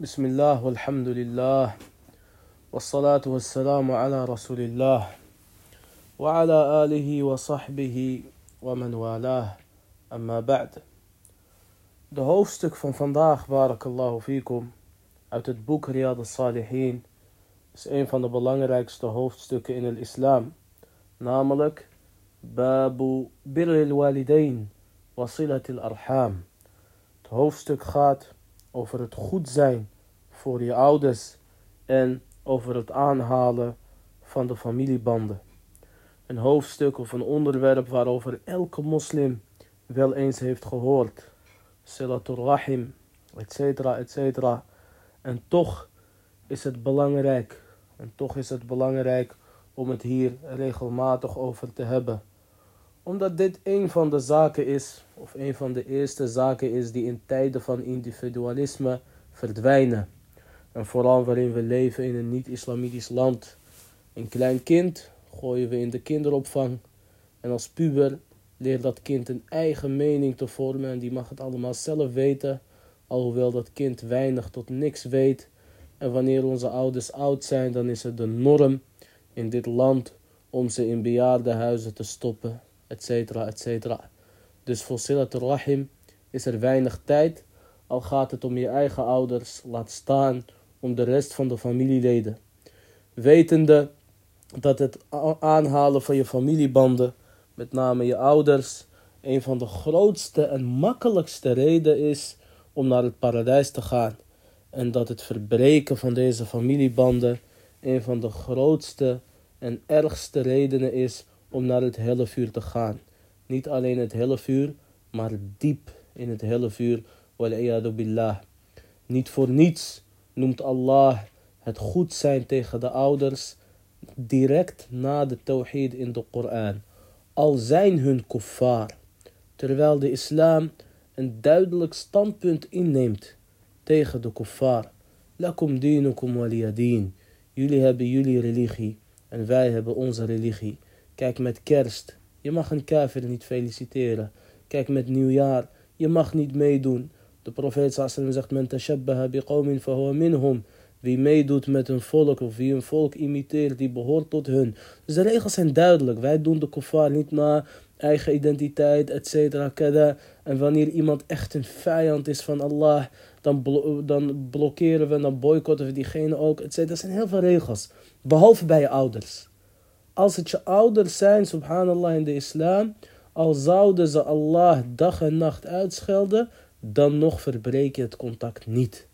بسم الله والحمد لله والصلاة والسلام على رسول الله وعلى آله وصحبه ومن والاه أما بعد De hoofdstuk van vandaag, barakallahu fikum, uit het boek Riyad al-Salihin, is een van de belangrijkste hoofdstukken in het islam, namelijk Babu Birril Walidain Wasilatil Arham. Het hoofdstuk gaat over het goed zijn voor je ouders en over het aanhalen van de familiebanden. Een hoofdstuk of een onderwerp waarover elke moslim wel eens heeft gehoord. Silatul Rahim, etcetera, etcetera. En toch is het belangrijk, en toch is het belangrijk om het hier regelmatig over te hebben. Omdat dit een van de zaken is, of een van de eerste zaken is die in tijden van individualisme verdwijnen. En vooral waarin we leven in een niet-islamitisch land. Een klein kind gooien we in de kinderopvang. En als puber leert dat kind een eigen mening te vormen en die mag het allemaal zelf weten, alhoewel dat kind weinig tot niks weet. En wanneer onze ouders oud zijn, dan is het de norm in dit land om ze in bejaardenhuizen te stoppen, etcetera, etcetera. Dus voor Silat Rahim is er weinig tijd, al gaat het om je eigen ouders, laat staan om de rest van de familieleden. Wetende dat het aanhalen van je familiebanden met name je ouders, een van de grootste en makkelijkste redenen is om naar het paradijs te gaan. En dat het verbreken van deze familiebanden een van de grootste en ergste redenen is om naar het helle vuur te gaan. Niet alleen het helle vuur, maar diep in het helle vuur. billah. Niet voor niets noemt Allah het goed zijn tegen de ouders direct na de tawhid in de Koran al zijn hun kuffar, terwijl de islam een duidelijk standpunt inneemt tegen de kuffar. Lakum dinukum waliyadin. Jullie hebben jullie religie en wij hebben onze religie. Kijk met kerst, je mag een kafir niet feliciteren. Kijk met nieuwjaar, je mag niet meedoen. De profeet sallam zegt, men tashabbaha biqawmin fahuwa minhum. Wie meedoet met een volk of wie een volk imiteert, die behoort tot hun. Dus de regels zijn duidelijk. Wij doen de kofar niet naar eigen identiteit, et cetera, En wanneer iemand echt een vijand is van Allah, dan, dan blokkeren we, dan boycotten we diegene ook, et cetera. Dat zijn heel veel regels. Behalve bij je ouders. Als het je ouders zijn, subhanallah in de islam, al zouden ze Allah dag en nacht uitschelden, dan nog verbreek je het contact niet.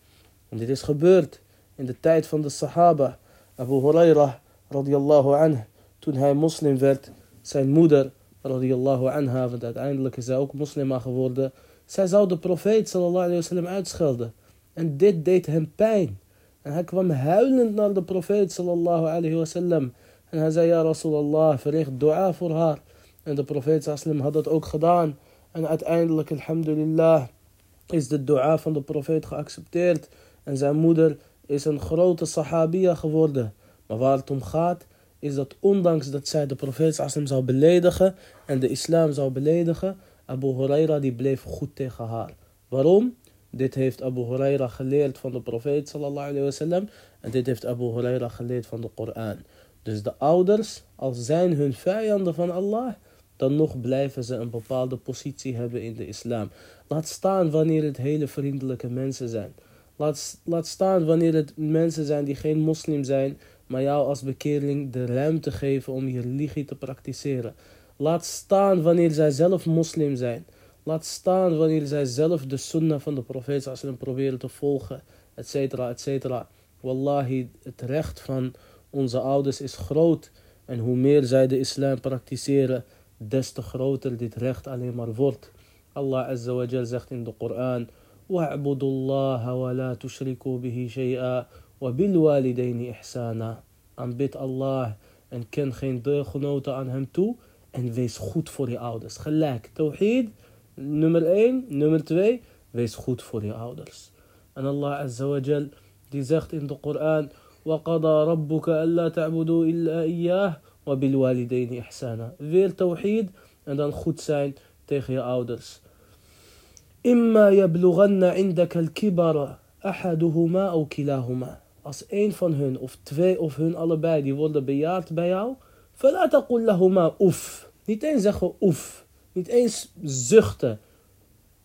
Want dit is gebeurd in de tijd van de Sahaba. Abu Hurairah radiyallahu anh, toen hij moslim werd, zijn moeder radiyallahu anha, want uiteindelijk is zij ook moslima geworden. Zij zou de profeet sallallahu alayhi wasallam uitschelden. En dit deed hem pijn. En hij kwam huilend naar de profeet sallallahu alayhi wasallam. En hij zei, ja Rasulallah, verricht dua voor haar. En de profeet sallallahu had dat ook gedaan. En uiteindelijk, alhamdulillah, is de dua van de profeet geaccepteerd. En zijn moeder is een grote sahabiya geworden. Maar waar het om gaat, is dat ondanks dat zij de profeet zou beledigen en de islam zou beledigen, Abu Huraira die bleef goed tegen haar. Waarom? Dit heeft Abu Huraira geleerd van de profeet sallallahu alayhi wasallam en dit heeft Abu Huraira geleerd van de Koran. Dus de ouders, als zijn hun vijanden van Allah, dan nog blijven ze een bepaalde positie hebben in de islam. Laat staan wanneer het hele vriendelijke mensen zijn. Laat, laat staan wanneer het mensen zijn die geen moslim zijn, maar jou als bekeerling de ruimte geven om je religie te praktiseren. Laat staan wanneer zij zelf moslim zijn. Laat staan wanneer zij zelf de sunnah van de profeet sallam proberen te volgen, etcetera, etcetera. Wallahi, het recht van onze ouders is groot. En hoe meer zij de islam praktiseren, des te groter dit recht alleen maar wordt. Allah Azza wa Jal zegt in de Koran... واعبدوا الله ولا تشركوا به شيئا وبالوالدين إحسانا Aanbid Allah en ken geen deelgenoten aan hem toe. En wees goed voor je ouders. Gelijk. Tawhid, nummer 1. Nummer 2. Wees goed voor je ouders. En Allah Azza wa Jal, die zegt in de Koran... وقضى ربك ألا تعبدوا إلا إياه وبالوالدين إحسانا. فير توحيد أن دان خود تيخي أودرس إما يبلغن عندك الكبر أحدهما أو كلاهما. أس أين فان هن أو تفي أو هن ألباي دي ورد بيارت بيارو فلا تقول لهما أوف. نيت أين زخو أوف. نيت أين زخت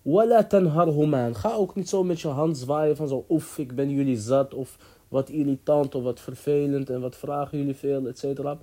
ولا تنهرهما. خاوك نيت سو ميتش هانز فاير فان أوف إك بن يولي زات أوف wat irritant of wat vervelend en wat vragen jullie veel, et cetera.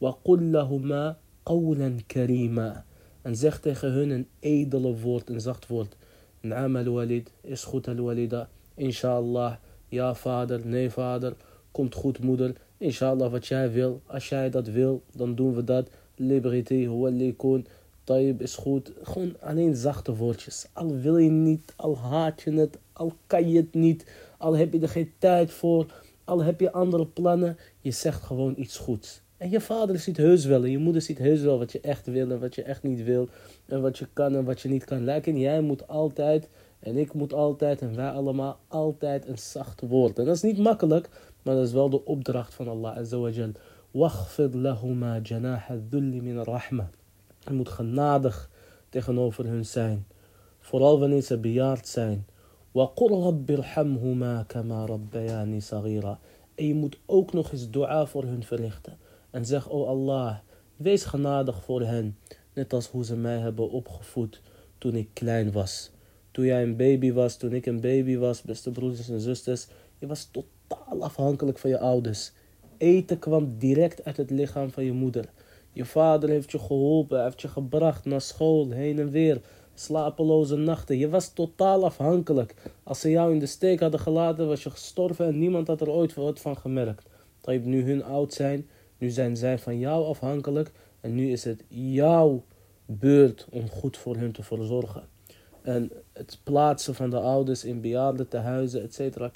وقل لهما قولا كريما. En zeg tegen hun een edele woord, een zacht woord. Naam al-walid, is goed al-walida. Inshallah, ja vader, nee vader, komt goed moeder. Inshallah, wat jij wil. Als jij dat wil, dan doen we dat. Liberty, huwalikun, taib is goed. Gewoon alleen zachte woordjes. Al wil je niet, al haat je het, al kan je het niet. al heb je er geen tijd voor, al heb je andere plannen, je zegt gewoon iets goeds. En je vader ziet heus wel en je moeder ziet heus wel wat je echt wil en wat je echt niet wil. En wat je kan en wat je niet kan. Lijken jij moet altijd en ik moet altijd en wij allemaal altijd een zacht woord. En dat is niet makkelijk, maar dat is wel de opdracht van Allah Azawajal. Waghfid lahuma janah dhulli min rahma. Je moet genadig tegenover hun zijn. Vooral wanneer ze bejaard zijn. وَقُلْ رَبِّ ارْحَمْهُمَا كَمَا رَبَّيَانِ صَغِيرًا En je moet ook nog eens dua voor hun verrichten. En zeg, oh Allah, wees genadig voor hen. Net als hoe ze mij hebben opgevoed toen ik klein was. Toen jij een baby was, toen ik een baby was, beste broeders en zusters. Je was totaal afhankelijk van je ouders. Eten kwam direct uit het lichaam van je moeder. Je vader heeft je geholpen, heeft je gebracht naar school, heen en weer. Slapeloze nachten. Je was totaal afhankelijk. Als ze jou in de steek hadden gelaten, was je gestorven en niemand had er ooit wat van gemerkt. Je nu hun oud zijn, nu zijn zij van jou afhankelijk. En nu is het jouw beurt om goed voor hun te verzorgen. En het plaatsen van de ouders in bejaardentehuizen, et cetera,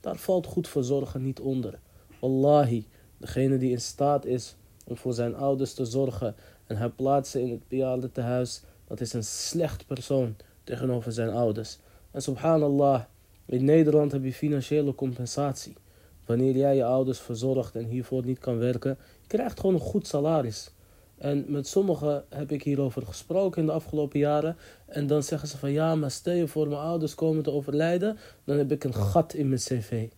daar valt goed verzorgen niet onder. Wallahi, degene die in staat is om voor zijn ouders te zorgen en hij plaatsen in het bejaardentehuis, dat is een slecht persoon tegenover zijn ouders. En subhanallah, in Nederland heb je financiële compensatie. Wanneer jij je ouders verzorgt en hiervoor niet kan werken, je krijgt gewoon een goed salaris. En met sommigen heb ik hierover gesproken in de afgelopen jaren. En dan zeggen ze van ja, maar stel je voor mijn ouders komen te overlijden, dan heb ik een gat in mijn cv.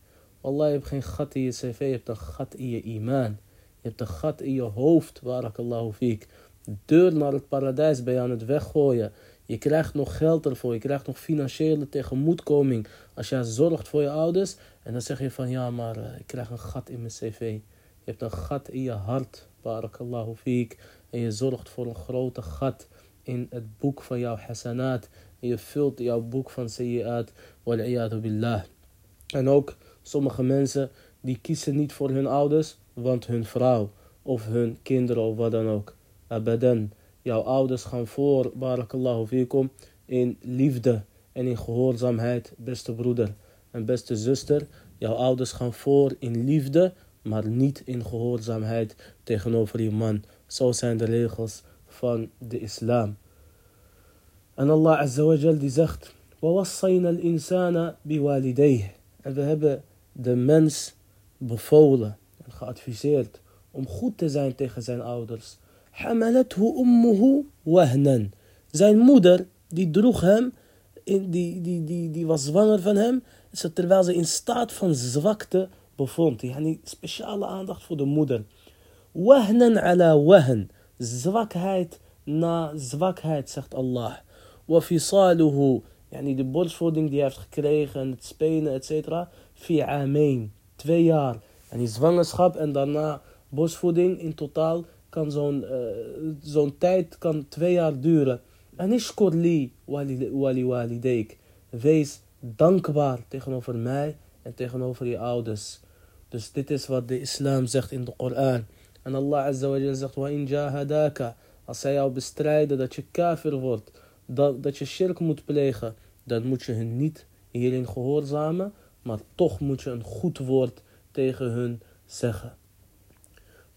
Allah, je hebt geen gat in je cv, je hebt een gat in je imaan. Je hebt een gat in je hoofd, barakallahu fiek. De deur naar het paradijs ben je aan het weggooien. Je krijgt nog geld ervoor, je krijgt nog financiële tegemoetkoming als jij zorgt voor je ouders. En dan zeg je van ja, maar uh, ik krijg een gat in mijn cv. Je hebt een gat in je hart, barakallahu fiek. En je zorgt voor een grote gat in het boek van jouw hasanat. En je vult jouw boek van sayyi'at, wal billah. En ook sommige mensen die kiezen niet voor hun ouders, want hun vrouw of hun kinderen of wat dan ook Abadan. Jouw ouders gaan voor, barakallahu fikum, in liefde en in gehoorzaamheid, beste broeder en beste zuster. Jouw ouders gaan voor in liefde, maar niet in gehoorzaamheid tegenover je man. Zo zijn de regels van de islam. En Allah Azza wa Jal die zegt: وَوَصَّيْنَا الْإِنسَانَ بِوَالِدَيْهِ En we hebben de mens bevolen en geadviseerd om goed te zijn tegen zijn ouders. Hamalathu ummuhu wahnan. Zijn moeder, die droeg hem, die, die, die, was zwanger van hem, terwijl ze in staat van zwakte bevond. Yani speciale aandacht voor de moeder. Wahnan ala wahn. Zwakheid na zwakheid, zegt Allah. Wafisaluhu. Yani de borstvoeding die hij heeft gekregen, het spelen, et cetera. Fi ameen. Twee jaar. Yani zwangerschap en daarna borstvoeding in totaal kan zo'n uh, zo'n tijd kan twee jaar duren. En ishkur li wali wali walideek. Wees dankbaar tegenover mij en tegenover je ouders. Dus dit is wat de islam zegt in de Koran. En Allah Azza zegt, wa in. Als zij jou bestrijden dat je kafir wordt, dat, dat je shirk moet plegen, dan moet je hun niet hierin gehoorzamen, maar toch moet je een goed woord tegen hun zeggen.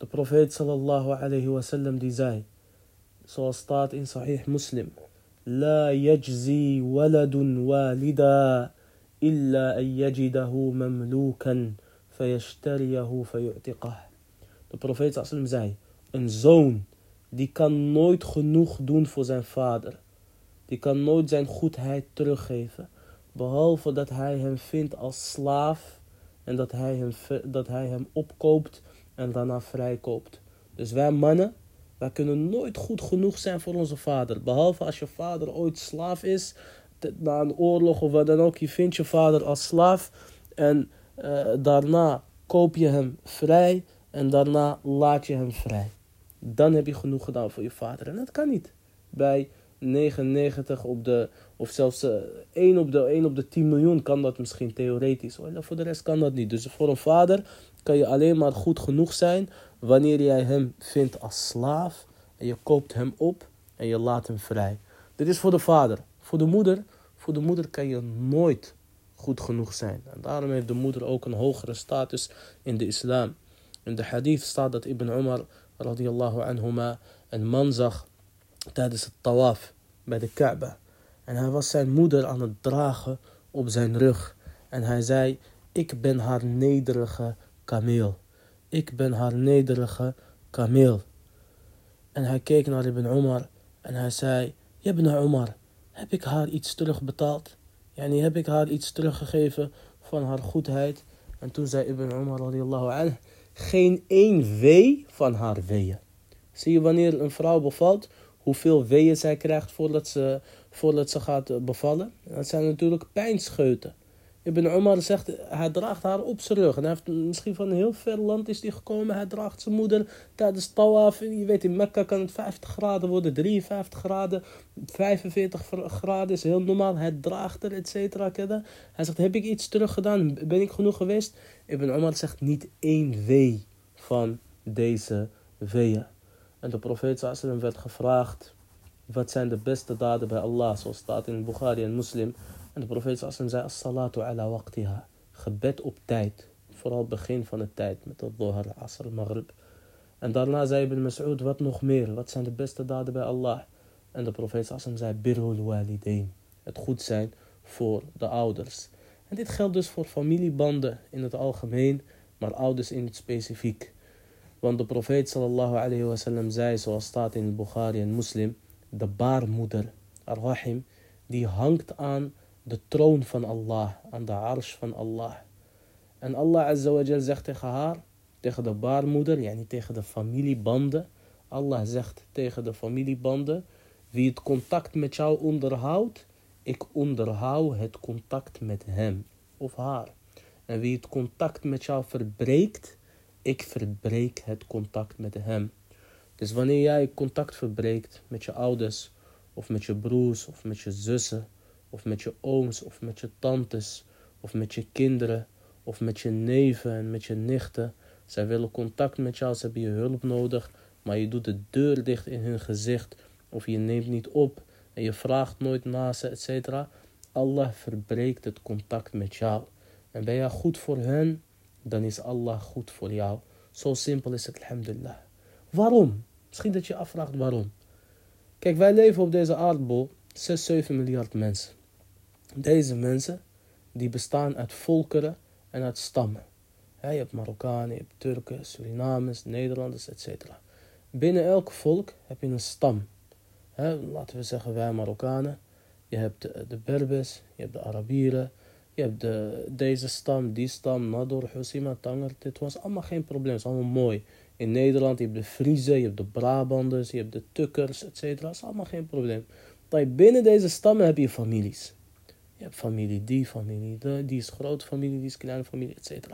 De profeet sallallahu alayhi wa sallam die zei, zoals staat in Sahih Muslim, لا يجزي ولد والدا إلا أن يجده مملوكا فيشتريه فيعتقه De profeet sallam zei, een zoon die kan nooit genoeg doen voor zijn vader. Die kan nooit zijn goedheid teruggeven. behalve dat hij hem vindt als slaaf en dat hij hem, dat hij hem opkoopt en daarna vrijkoopt. Dus wij mannen, wij kunnen nooit goed genoeg zijn voor onze vader. Behalve als je vader ooit slaaf is, na een oorlog of wat dan ook. Je vindt je vader als slaaf en uh, daarna koop je hem vrij en daarna laat je hem vrij. Dan heb je genoeg gedaan voor je vader. En dat kan niet. Bij 99 op de, of zelfs uh, 1, op de, 1 op de 10 miljoen kan dat misschien theoretisch. Maar voor de rest kan dat niet. Dus voor een vader kan je alleen maar goed genoeg zijn wanneer jij hem vindt als slaaf. En je koopt hem op en je laat hem vrij. Dit is voor de vader. Voor de moeder, voor de moeder kan je nooit goed genoeg zijn. En daarom heeft de moeder ook een hogere status in de islam. In de hadith staat dat Ibn Umar radiyallahu anhuma een man zag tijdens het tawaf bij de Kaaba. En hij was zijn moeder aan het dragen op zijn rug. En hij zei, ik ben haar nederige kameel. Ik ben haar nederige kameel. En hij keek naar Ibn Umar en hij zei, Ibn Umar, heb ik haar iets terugbetaald? Yani heb ik haar iets teruggegeven van haar goedheid? En toen zei Ibn radiallahu anh, geen één wee van haar weeën. Zie je wanneer een vrouw bevalt, hoeveel weeën zij krijgt voordat ze, voordat ze gaat bevallen? Dat zijn natuurlijk pijnscheuten. Ibn Umar zegt, hij draagt haar op zijn rug. En hij heeft misschien van een heel ver land is hij gekomen. Hij draagt zijn moeder tijdens tawaf. Je weet, in Mekka kan het 50 graden worden, 53 graden, 45 graden is heel normaal. Hij draagt er, et cetera. Hij zegt, heb ik iets terug gedaan? Ben ik genoeg geweest? Ibn Umar zegt, niet één wee van deze weeën. En de profeet werd gevraagd, wat zijn de beste daden bij Allah? Zoals staat in Bukhari en Muslim. En de profeet sallam zei, as-salatu ala waqtiha. Gebed op tijd. Vooral begin van de tijd met de dhuhr, asr, maghrib. En daarna zei Ibn Mas'ud, wat nog meer? Wat zijn de beste daden bij Allah? En de profeet sallam zei, birrul walidain. Het goed zijn voor de ouders. En dit geldt dus voor familiebanden in het algemeen, maar ouders in het specifiek. Want de profeet sallallahu alayhi wasallam zei, zoals staat in Bukhari en Muslim, de baarmoeder, ar-rahim, die hangt aan de troon van Allah, aan de arsh van Allah. En Allah azawajal zegt tegen haar, tegen de baarmoeder, yani tegen de familiebanden. Allah zegt tegen de familiebanden, wie het contact met jou onderhoudt, ik onderhoud het contact met hem of haar. En wie het contact met jou verbreekt, ik verbreek het contact met hem. Dus wanneer jij contact verbreekt met je ouders, of met je broers, of met je zussen, of met je ooms, of met je tantes, of met je kinderen, of met je neven en met je nichten. Zij willen contact met jou, ze hebben je hulp nodig, maar je doet de deur dicht in hun gezicht, of je neemt niet op en je vraagt nooit naar ze, etc. Allah verbreekt het contact met jou. En ben jij goed voor hen, dan is Allah goed voor jou. Zo simpel is het, alhamdulillah. Waarom? Misschien dat je afvraagt waarom. Kijk, wij leven op deze aardbol 6, 7 miljard mensen. Deze mensen, die bestaan uit volkeren en uit stammen. je hebt Marokkanen, je hebt Turken, Surinamers, Nederlanders, etc. Binnen elk volk heb je een stam. laten we zeggen wij Marokkanen. Je hebt de, Berbers, je hebt de Arabieren, je hebt de, deze stam, die stam, Nador, Husima, Tanger. Dit was allemaal geen probleem, het is allemaal mooi. In Nederland, je hebt de Friese, je hebt de Brabanders, je hebt de Tukkers, etc. Dat is allemaal geen probleem. Maar binnen deze stammen heb je families. Je hebt familie die, familie die, is grote familie, die is kleine familie, etc.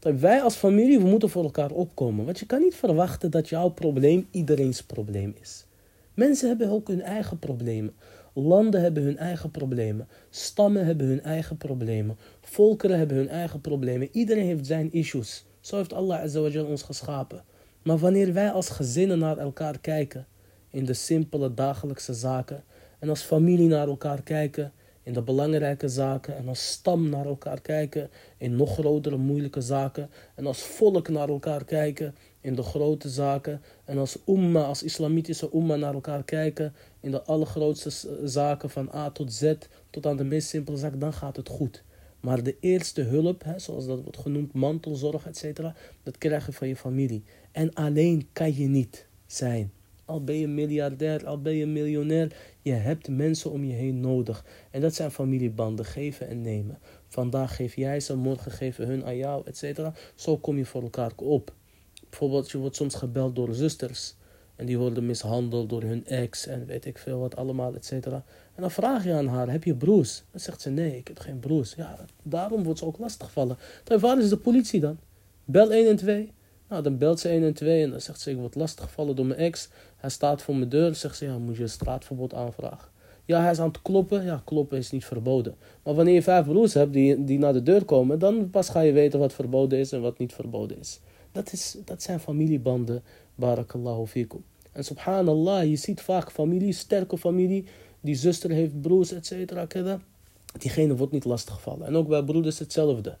Wij als familie, we moeten voor elkaar opkomen. Want je kan niet verwachten dat jouw probleem iedereen's probleem is. Mensen hebben ook hun eigen problemen. Landen hebben hun eigen problemen. Stammen hebben hun eigen problemen. Volkeren hebben hun eigen problemen. Iedereen heeft zijn issues. Zo heeft Allah Azawajal ons geschapen. Maar wanneer wij als gezinnen naar elkaar kijken, in de simpele dagelijkse zaken, en als familie naar elkaar kijken, in de belangrijke zaken, en als stam naar elkaar kijken, in nog grotere moeilijke zaken, en als volk naar elkaar kijken, in de grote zaken, en als umma, als islamitische umma naar elkaar kijken, in de allergrootste zaken van A tot Z, tot aan de meest simpele zaken, dan gaat het goed. Maar de eerste hulp, hè, zoals dat wordt genoemd, mantelzorg, etc., dat krijg je van je familie. En alleen kan je niet zijn Al ben je miljardair, al ben je miljonair. Je hebt mensen om je heen nodig. En dat zijn familiebanden, geven en nemen. Vandaag geef jij ze, morgen geven hun aan jou, et cetera. Zo kom je voor elkaar op. Bijvoorbeeld, je wordt soms gebeld door zusters. En die worden mishandeld door hun ex en weet ik veel wat allemaal, et cetera. En dan vraag je aan haar, heb je broers? Dan zegt ze, nee, ik heb geen broers. Ja, daarom wordt ze ook lastiggevallen. Dan waar is de politie dan? Bel 1 en 2. Nou, dan belt ze 1 en 2 en dan zegt ze, ik word lastiggevallen door mijn ex. Hij staat voor mijn deur. Zegt ze, ja, moet je een straatverbod aanvragen. Ja, hij is aan het kloppen. Ja, kloppen is niet verboden. Maar wanneer je vijf broers hebt die, die naar de deur komen, dan pas ga je weten wat verboden is en wat niet verboden is. Dat, is, dat zijn familiebanden, barakallahu fikum. En subhanallah, je ziet vaak familie, sterke familie, die zuster heeft broers, et cetera, diegene wordt niet lastiggevallen. En ook bij broeders hetzelfde.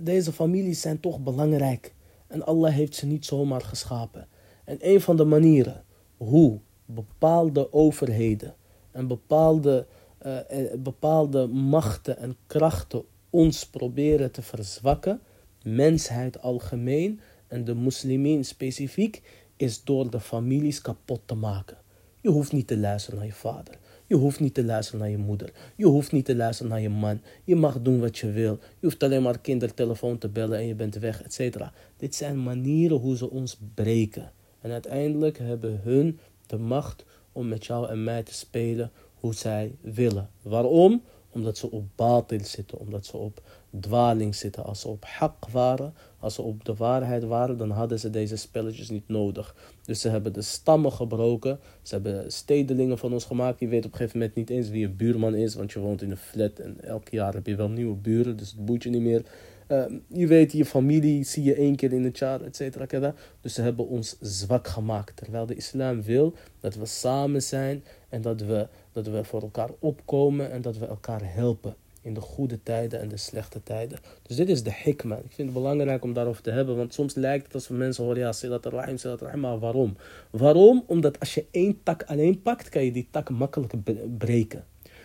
Deze families zijn toch belangrijk. En Allah heeft ze niet zomaar geschapen. En een van de manieren hoe bepaalde overheden en bepaalde, uh, bepaalde machten en krachten ons proberen te verzwakken, mensheid algemeen en de moslimin specifiek, is door de families kapot te maken. Je hoeft niet te luisteren naar je vader. Je hoeft niet te luisteren naar je moeder. Je hoeft niet te luisteren naar je man. Je mag doen wat je wil. Je hoeft alleen maar kindertelefoon te bellen en je bent weg, etc. Dit zijn manieren hoe ze ons breken. En uiteindelijk hebben hun de macht om met jou en mij te spelen hoe zij willen. Waarom? Omdat ze op batil zitten, omdat ze op dwaling zitten. Als ze op hak waren, als ze op de waarheid waren, dan hadden ze deze spelletjes niet nodig. Dus ze hebben de stammen gebroken. Ze hebben stedelingen van ons gemaakt. Je weet op een gegeven moment niet eens wie je buurman is, want je woont in een flat en elk jaar heb je wel nieuwe buren, dus het boeit je niet meer. Ehm, je weet, je familie zie je één keer in het jaar, et cetera. Dus ze hebben ons zwak gemaakt. Terwijl de islam wil dat we samen zijn en dat we, dat we voor elkaar opkomen en dat we elkaar helpen. In de goede tijden en de slechte tijden. Dus dit is de hikma. Ik vind het belangrijk om daarover te hebben. Want soms lijkt het als we mensen horen, ja, rahim, silat rahim. Maar waarom? Waarom? Omdat als je één tak alleen pakt, kan je die tak makkelijk breken.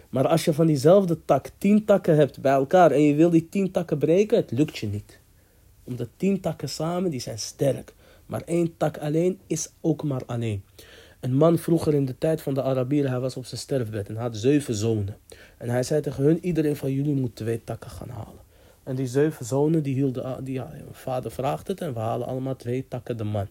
Maar als je van diezelfde tak tien takken hebt bij elkaar en je wil die tien takken breken, het lukt je niet. Omdat tien takken samen, die zijn sterk. Maar één tak alleen is ook maar alleen. Een man vroeger in de tijd van de Arabieren, hij was op zijn sterfbed en had zeven zonen. En hij zei tegen hun, iedereen van jullie moet twee takken gaan halen. En die zeven zonen, die hielden, die, ja, vader vraagt het en we halen allemaal twee takken de man.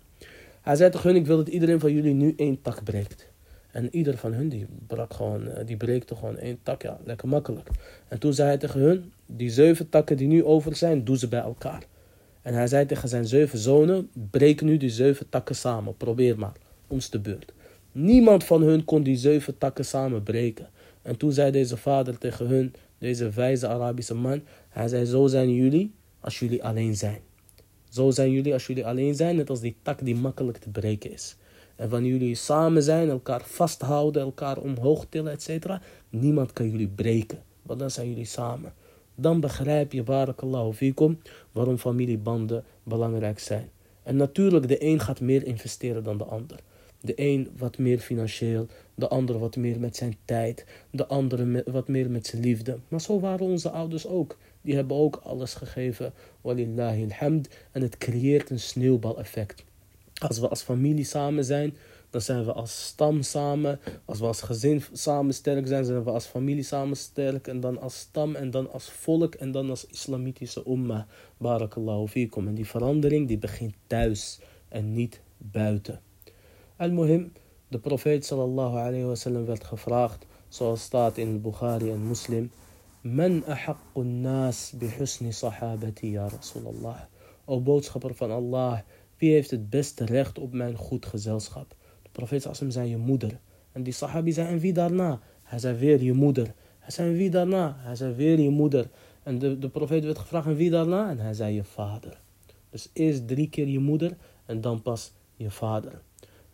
Hij zei tegen hun, ik wil dat iedereen van jullie nu één tak breekt. En ieder van hun die brak gewoon, eh, die breekte gewoon één tak, ja, lekker makkelijk. En toen zei hij tegen hun, die zeven takken die nu over zijn, doe ze bij elkaar. En hij zei tegen zijn zeven zonen, breek nu die zeven takken samen, probeer maar, ons de beurt. Niemand van hun kon die zeven takken samen breken. En toen zei deze vader tegen hun, deze wijze Arabische man, hij zei, zo zijn jullie als jullie alleen zijn. Zo zijn jullie als jullie alleen zijn, net als die tak die makkelijk te breken is. En wanneer jullie samen zijn, elkaar vasthouden, elkaar omhoog tillen, etc. Niemand kan jullie breken, want dan zijn jullie samen. Dan begrijp je, barakallahu fikum, waarom familiebanden belangrijk zijn. En natuurlijk, de een gaat meer investeren dan de ander. De een wat meer financieel, de ander wat meer met zijn tijd, de andere wat meer met zijn liefde. Maar zo waren onze ouders ook. Die hebben ook alles gegeven, walillahi alhamd. En het creëert een sneeuwbaleffect. Als we als familie samen zijn, dan zijn we als stam samen. Als we als gezin samen sterk zijn, zijn we als familie samen sterk. En dan als stam en dan als volk en dan als islamitische umma. Barakallahu fikum. En die verandering die begint thuis en niet buiten. Al-Muhim, de profeet sallallahu alayhi wa sallam werd gevraagd, zoals staat in Bukhari en Muslim. Men ahaqqun nas bihusni sahabati ya Rasulallah. O boodschapper van Allah, wie heeft het beste recht op mijn goed gezelschap? De profeet Assim zei je moeder. En die sahabi zei en wie daarna? Hij zei weer je moeder. Hij zei en wie daarna? Hij zei weer je moeder. En de, de profeet werd gevraagd en wie daarna? En hij zei je vader. Dus eerst drie keer je moeder en dan pas je vader.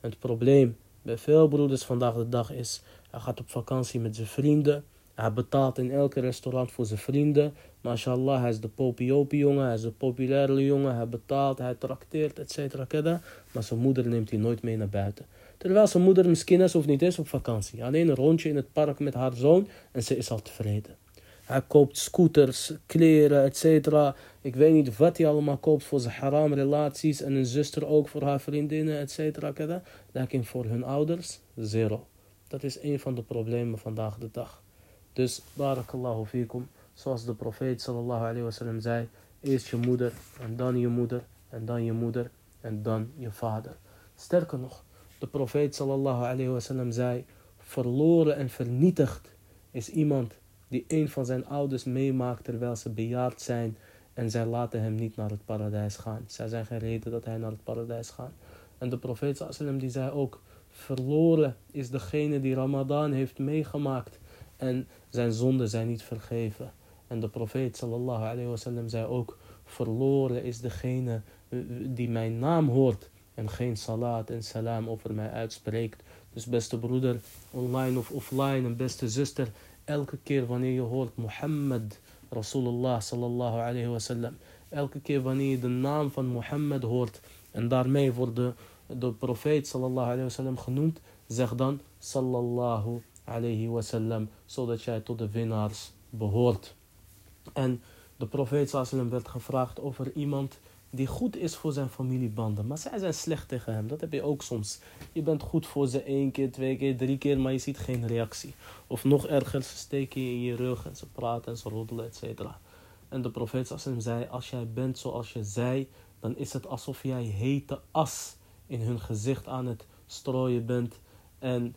Het probleem bij veel broeders vandaag de dag is, hij gaat op vakantie met zijn vrienden. Hij betaalt in elke restaurant voor zijn vrienden. MashaAllah, hij is de popiopi jongen, hij is de populaire jongen. Hij betaalt, hij trakteert, et cetera. Maar zijn moeder neemt hij nooit mee naar buiten. Terwijl zijn moeder misschien is of niet is op vakantie. Alleen een rondje in het park met haar zoon en ze is al tevreden. Hij koopt scooters, kleren, etc. Ik weet niet wat hij allemaal koopt voor zijn haram relaties. En een zuster ook voor haar vriendinnen, etc. Lekker voor hun ouders, zero. Dat is een van de problemen vandaag de dag. Dus, barakallahu fikum. Zoals de profeet sallallahu alayhi wasallam zei. Eerst je moeder, en dan je moeder, en dan je moeder, en dan je vader. Sterker nog, de profeet sallallahu alayhi wasallam zei. Verloren en vernietigd is iemand die een van zijn ouders meemaakt terwijl ze bejaard zijn en zij laten hem niet naar het paradijs gaan. Zij zijn geen reden dat hij naar het paradijs gaat. En de profeet sallam die zei ook, verloren is degene die Ramadan heeft meegemaakt en zijn zonden zijn niet vergeven. En de profeet sallallahu alayhi wasallam zei ook, verloren is degene eh, die mijn naam hoort en geen salat en salam over mij uitspreekt. Dus beste broeder, online of offline, en beste zuster, elke keer wanneer je hoort Mohammed, Rasulullah sallallahu alayhi wasallam, elke keer wanneer je de naam van Mohammed hoort en daarmee wordt de, de profeet sallallahu alayhi wasallam genoemd, zeg dan sallallahu alayhi wasallam, zodat jij tot de winnaars behoort. En de profeet sallallahu werd gevraagd over iemand die goed is voor zijn familiebanden. Maar zij zijn slecht tegen hem. Dat heb je ook soms. Je bent goed voor ze één keer, twee keer, drie keer, maar je ziet geen reactie. Of nog erger, ze steken je in je rug en ze praten en ze roddelen, et cetera. En de profeet hem zei, als jij bent zoals je zei, dan is het alsof jij hete as in hun gezicht aan het strooien bent. En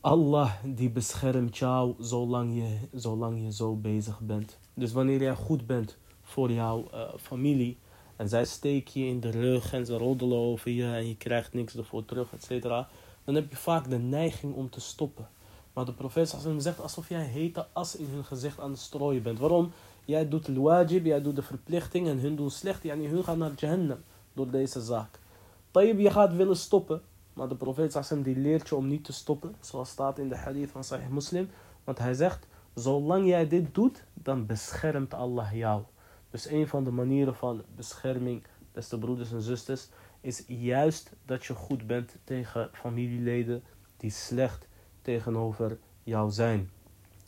Allah die beschermt jou zolang je, zolang je zo bezig bent. Dus wanneer jij goed bent voor jouw uh, familie, en zij steken je in de rug en ze roddelen over je en je krijgt niks ervoor terug, et cetera. Dan heb je vaak de neiging om te stoppen. Maar de profeet zegt alsof jij hete as in hun gezicht aan het strooien bent. Waarom? Jij doet de wajib, jij doet de verplichting en hun doen slecht. Yani hun gaan naar Jahannam door deze zaak. Tayyib, je gaat willen stoppen. Maar de profeet die leert je om niet te stoppen. Zoals staat in de hadith van Sahih Muslim. Want hij zegt, zolang jij dit doet, dan beschermt Allah jou. Dus een van de manieren van bescherming, beste broeders en zusters, is juist dat je goed bent tegen familieleden die slecht tegenover jou zijn.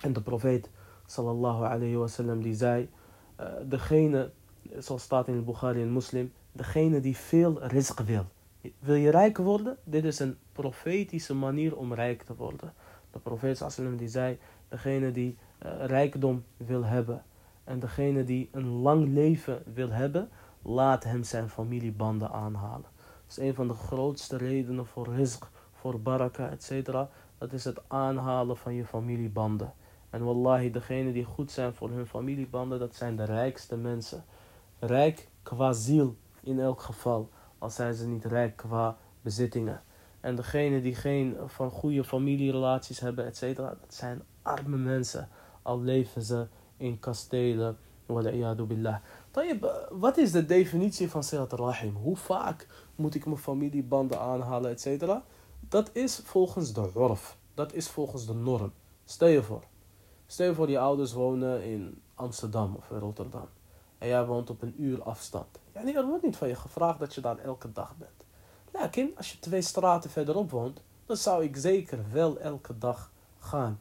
En de profeet sallallahu alayhi wasallam die zei, uh, degene, zoals staat in het Bukhari en Muslim, degene die veel rizq wil. Wil je rijk worden? Dit is een profetische manier om rijk te worden. De profeet sallallahu die zei, degene die uh, rijkdom wil hebben en degene die een lang leven wil hebben, laat hem zijn familiebanden aanhalen. Dat is een van de grootste redenen voor rizq, voor baraka, etc. Dat is het aanhalen van je familiebanden. En wallahi, degene die goed zijn voor hun familiebanden, dat zijn de rijkste mensen. Rijk qua ziel in elk geval, al zijn ze niet rijk qua bezittingen. En degene die geen van goede familierelaties hebben, etc., dat zijn arme mensen, al leven ze in kastelen. billah. Wat is de definitie van Silat Rahim? Hoe vaak moet ik mijn familiebanden aanhalen, et cetera? Dat is volgens de urf. Dat is volgens de norm. Stel je voor. Stel je voor, je ouders wonen in Amsterdam of in Rotterdam. En jij woont op een uur afstand. Ja, nee, er wordt niet van je gevraagd dat je daar elke dag bent. Lekker, als je twee straten verderop woont, dan zou ik zeker wel elke dag gaan.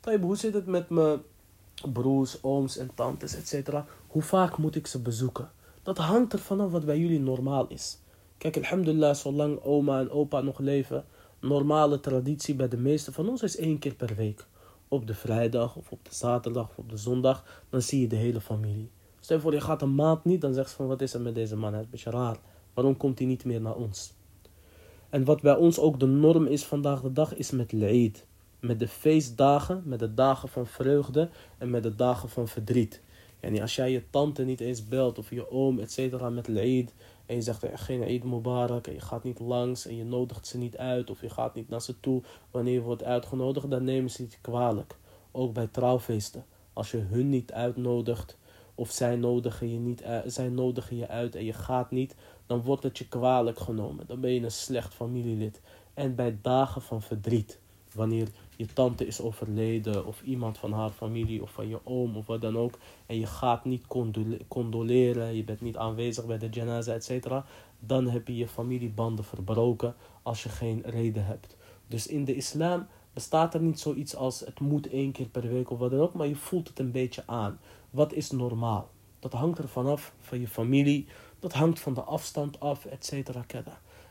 Tayyip, hoe zit het met mijn broers, ooms en tantes, etc. Hoe vaak moet ik ze bezoeken? Dat hangt er vanaf wat bij jullie normaal is. Kijk, alhamdulillah, zolang oma en opa nog leven, normale traditie bij de meeste van ons is één keer per week. Op de vrijdag of op de zaterdag of op de zondag, dan zie je de hele familie. Stel voor, je gaat een maand niet, dan zegt ze van wat is er met deze man? Het is een beetje raar. Waarom komt hij niet meer naar ons? En wat bij ons ook de norm is vandaag de dag, is met Eid met de feestdagen, met de dagen van vreugde en met de dagen van verdriet. En als jij je tante niet eens belt of je oom, et cetera, met Eid en je zegt er geen Eid Mubarak en je gaat niet langs en je nodigt ze niet uit of je gaat niet naar ze toe wanneer je wordt uitgenodigd, dan nemen ze het kwalijk. Ook bij trouwfeesten. Als je hun niet uitnodigt of zij nodigen je, niet, zij nodigen je uit en je gaat niet, dan wordt het je kwalijk genomen. Dan ben je een slecht familielid. En bij dagen van verdriet, wanneer je tante is overleden of iemand van haar familie of van je oom of wat dan ook en je gaat niet condoleren, je bent niet aanwezig bij de janaza, etc., dan heb je je familiebanden verbroken als je geen reden hebt. Dus in de islam bestaat er niet zoiets als het moet één keer per week of wat dan ook, maar je voelt het een beetje aan. Wat is normaal? Dat hangt er vanaf van je familie, dat hangt van de afstand af, et cetera.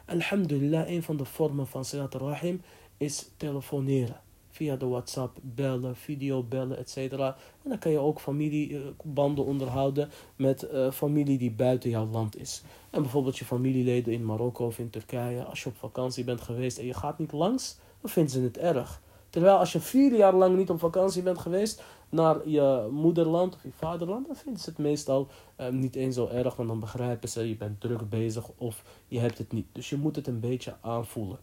Alhamdulillah, een van de vormen van Silat Rahim is telefoneren. Via de WhatsApp, bellen, videobellen, etc. En dan kan je ook familiebanden onderhouden met uh, familie die buiten jouw land is. En bijvoorbeeld je familieleden in Marokko of in Turkije. Als je op vakantie bent geweest en je gaat niet langs, dan vinden ze het erg. Terwijl als je vier jaar lang niet op vakantie bent geweest naar je moederland of je vaderland, dan vinden ze het meestal uh, niet eens zo erg. Want dan begrijpen ze, je bent druk bezig of je hebt het niet. Dus je moet het een beetje aanvoelen.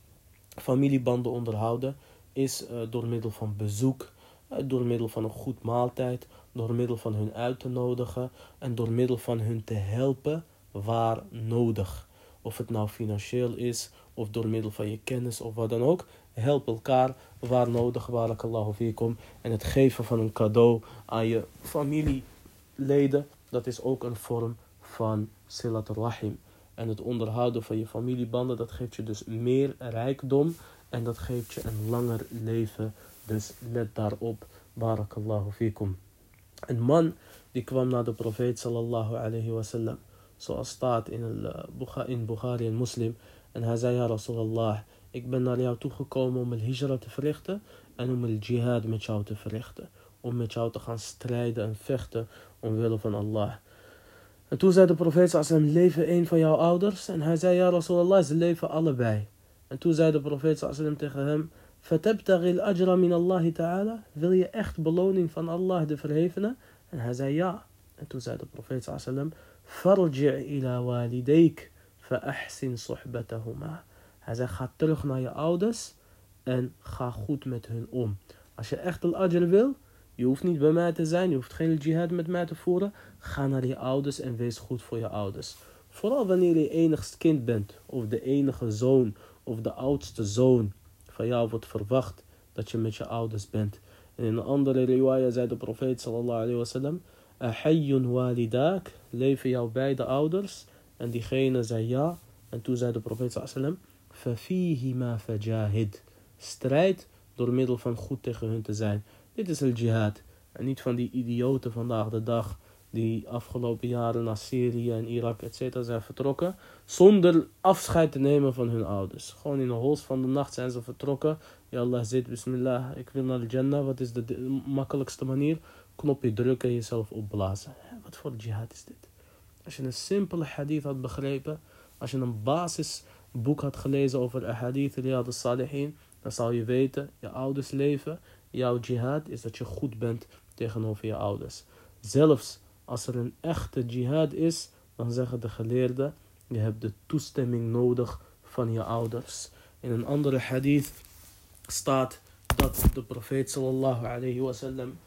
Familiebanden onderhouden is uh, door middel van bezoek, uh, door middel van een goed maaltijd, door middel van hun uit te nodigen en door middel van hun te helpen waar nodig. Of het nou financieel is of door middel van je kennis of wat dan ook. Help elkaar waar nodig, barakallahu fikum. En het geven van een cadeau aan je familieleden, dat is ook een vorm van silat rahim. En het onderhouden van je familiebanden, dat geeft je dus meer rijkdom en dat geeft je een langer leven. Dus let daarop, barakallahu fikum. Een man die kwam naar de profeet sallallahu alayhi wasallam, zoals staat in, uh, in Bukhari en Muslim. En hij zei, ja Rasulallah, ik ben naar jou toegekomen om een hijra te verrichten en om een jihad met jou te verrichten. Om met jou te gaan strijden en vechten omwille van Allah. En toen zei de profeet sallam, leven een van jouw ouders? En hij zei, ja Rasulallah, ze leven allebei. En toen zei de profeet sallam tegen hem, Fatabtagil ajra min Allah ta'ala? Wil je echt beloning van Allah de verhevene? En hij zei ja. En toen zei de profeet sallam, Farji' ila suhbatahuma. Hij zei, ga terug naar je ouders en ga goed met hun om. Als je echt al ajr wil, je hoeft niet bij mij te zijn, je hoeft geen jihad met mij te voeren. Ga naar je ouders en wees goed voor je ouders. Vooral wanneer je enigst kind bent, of de enige zoon, of de oudste zoon van jou wordt verwacht dat je met je ouders bent. En in een andere riwaya zei de profeet sallallahu alayhi wasallam, Ahayyun walidaak, leven jouw beide ouders? En diegene zei ja. En toen zei de profeet sallallahu alayhi wasallam, fajahid. Strijd door middel van goed tegen hun te zijn. Dit is al jihad. En niet van die idioten vandaag de dag die afgelopen jaren naar Syrië en Irak etc. zijn vertrokken. Zonder afscheid te nemen van hun ouders. Gewoon in de hols van de nacht zijn ze vertrokken. Ja Allah zit, bismillah, ik wil naar de Jannah. Wat is de makkelijkste manier? Knopje drukken en jezelf opblazen. Wat voor jihad is dit? Als je een simpele hadith had begrepen. Als je een basis boek had gelezen over Ahadith Riyad al-Salihin, dan zal je weten, je ouders leven, jouw jihad is dat je goed bent tegenover je ouders. Zelfs als er een echte jihad is, dan zeggen de geleerden, je hebt de toestemming nodig van je ouders. In een andere hadith staat dat de profeet sallallahu alayhi wasallam,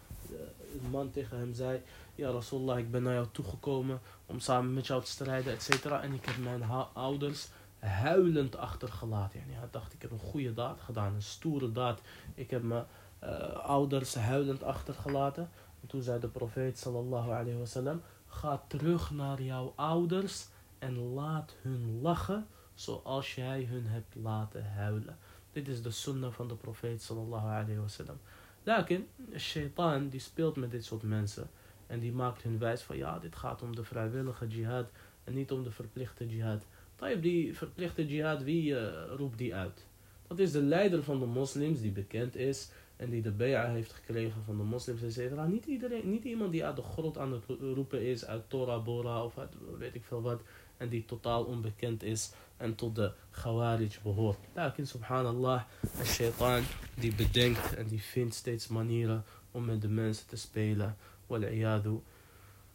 een man tegen hem zei, ja Rasulullah, ik ben naar jou toegekomen om samen met jou te strijden, etc. En ik heb mijn ouders huilend achtergelaten. En hij dacht, ik heb een goede daad gedaan, een stoere daad. Ik heb mijn uh, ouders huilend achtergelaten. En toen zei de profeet sallallahu alayhi wasallam, ga terug naar jouw ouders en laat hun lachen zoals jij hun hebt laten huilen. Dit is de sunnah van de profeet sallallahu alayhi wasallam. Lakin, shaitan die speelt met dit soort mensen. En die maakt hun wijs van ja, dit gaat om de vrijwillige jihad en niet om de verplichte jihad. Tayyip, die verplichte jihad, wie uh, roept die uit? Dat is de leider van de moslims die bekend is en die de bay'a heeft gekregen van de moslims, etc. Niet, iedereen, niet iemand die uit de grot aan het roepen is, uit Torah Bora of uit weet ik veel wat, en die totaal onbekend is en tot de Khawarij behoort. Lakin, subhanallah, een shaitan die bedenkt en die vindt steeds manieren om met de mensen te spelen. Wal'iyadu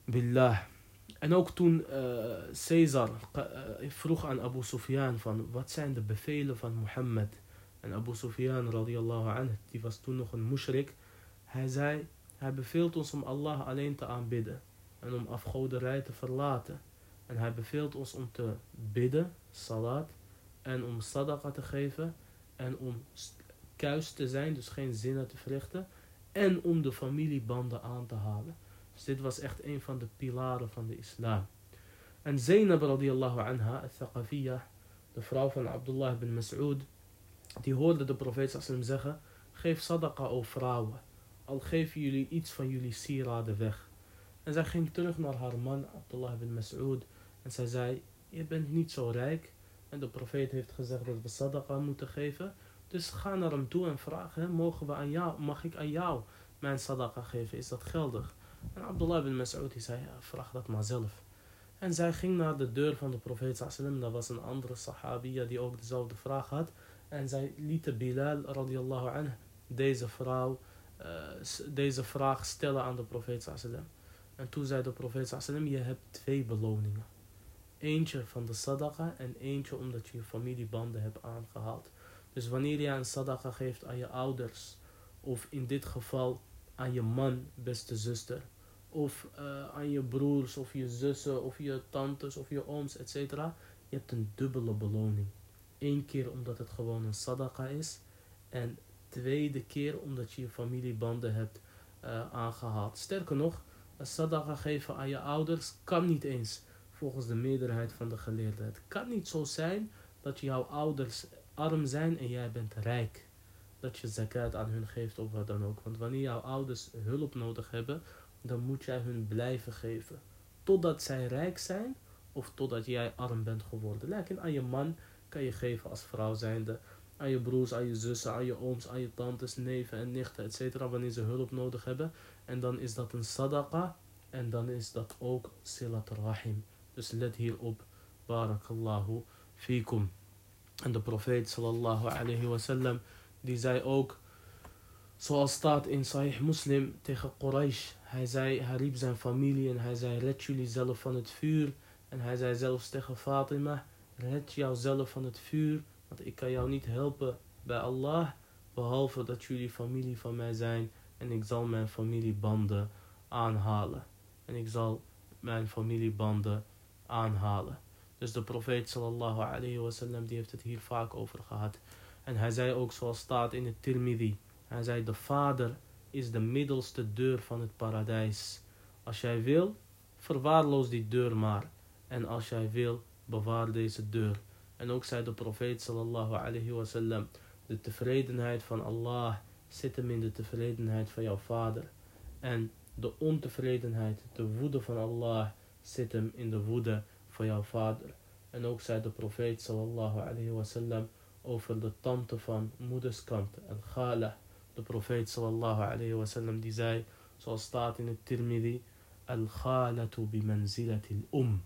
billah. En ook toen uh, Caesar uh, vroeg aan Abu Sufyan van wat zijn de bevelen van Mohammed. En Abu Sufyan radiallahu anhu, die was toen nog een mushrik. Hij zei, hij beveelt ons om Allah alleen te aanbidden. En om afgoderij te verlaten. En hij beveelt ons om te bidden, salat. En om sadaqa te geven. En om kuis te zijn, dus geen zinnen te verrichten. En om de familiebanden aan te halen. Dus dit was echt een van de pilaren van de islam. En Zainab radiallahu anha, al-Thaqafiyah, de vrouw van Abdullah bin Mas'ud, die hoorde de profeet sallam zeggen, geef sadaqa o vrouwen. Al geven jullie iets van jullie sieraden weg. En zij ging terug naar haar man, Abdullah bin Mas'ud. En zij zei, je bent niet zo rijk. En de profeet heeft gezegd dat we sadaqa moeten geven. Dus ga naar hem toe en vraag mogen we aan jou, mag ik aan jou mijn sadaqa geven? Is dat geldig? En Abdullah bin Mas'ud zei, vraag dat maar zelf. En zij ging naar de deur van de profeet. Dat was een andere sahabiya die ook dezelfde vraag had. En zij lieten Bilal radiallahu anh deze vrouw, uh, deze vraag stellen aan de profeet sallam. En toen zei de profeet sallam, je hebt twee beloningen. Eentje van de sadaqa en eentje omdat je je familiebanden hebt aangehaald. Dus wanneer je een sadaqa geeft aan je ouders, of in dit geval aan je man, beste zuster, of uh, aan je broers, of je zussen, of je tantes, of je ooms, etc. Je hebt een dubbele beloning. Eén keer omdat het gewoon een sadaqa is, en tweede keer omdat je je familiebanden hebt uh, aangehaald. Sterker nog, een sadaqa geven aan je ouders kan niet eens, volgens de meerderheid van de geleerden. Het kan niet zo zijn dat jouw ouders arm zijn en jij bent rijk. Dat je zakat aan hun geeft of wat dan ook. Want wanneer jouw ouders hulp nodig hebben, dan moet jij hun blijven geven. Totdat zij rijk zijn of totdat jij arm bent geworden. Lekker aan je man kan je geven als vrouw zijnde. Aan je broers, aan je zussen, aan je ooms, aan je tantes, neven en nichten, etc. Wanneer ze hulp nodig hebben. En dan is dat een sadaqa. En dan is dat ook silat rahim. Dus let hierop. Barakallahu fikum. En de profeet sallallahu alayhi wasallam die zei ook, zoals staat in Sahih Muslim tegen Quraysh. Hij zei, hij riep zijn familie en hij zei, red jullie zelf van het vuur. En hij zei zelfs tegen Fatima, red jouzelf van het vuur, want ik kan jou niet helpen bij Allah, behalve dat jullie familie van mij zijn en ik zal mijn familiebanden aanhalen. En ik zal mijn familiebanden aanhalen. Dus de profeet sallallahu alayhi wasallam die heeft het hier vaak over gehad. En hij zei ook zoals staat in het Tirmidhi. Hij zei de vader is de middelste deur van het paradijs. Als jij wil, verwaarloos die deur maar. En als jij wil, bewaar deze deur. En ook zei de profeet sallallahu alayhi wasallam. De tevredenheid van Allah zit hem in de tevredenheid van jouw vader. En de ontevredenheid, de woede van Allah zit hem in de woede van jouw vader. En ook zei de profeet sallallahu alayhi wasallam over de tante van moederskant, en gala. De profeet sallallahu alayhi wasallam die zei, zoals staat in het Tirmidhi, al-ghalatu bi manzilati um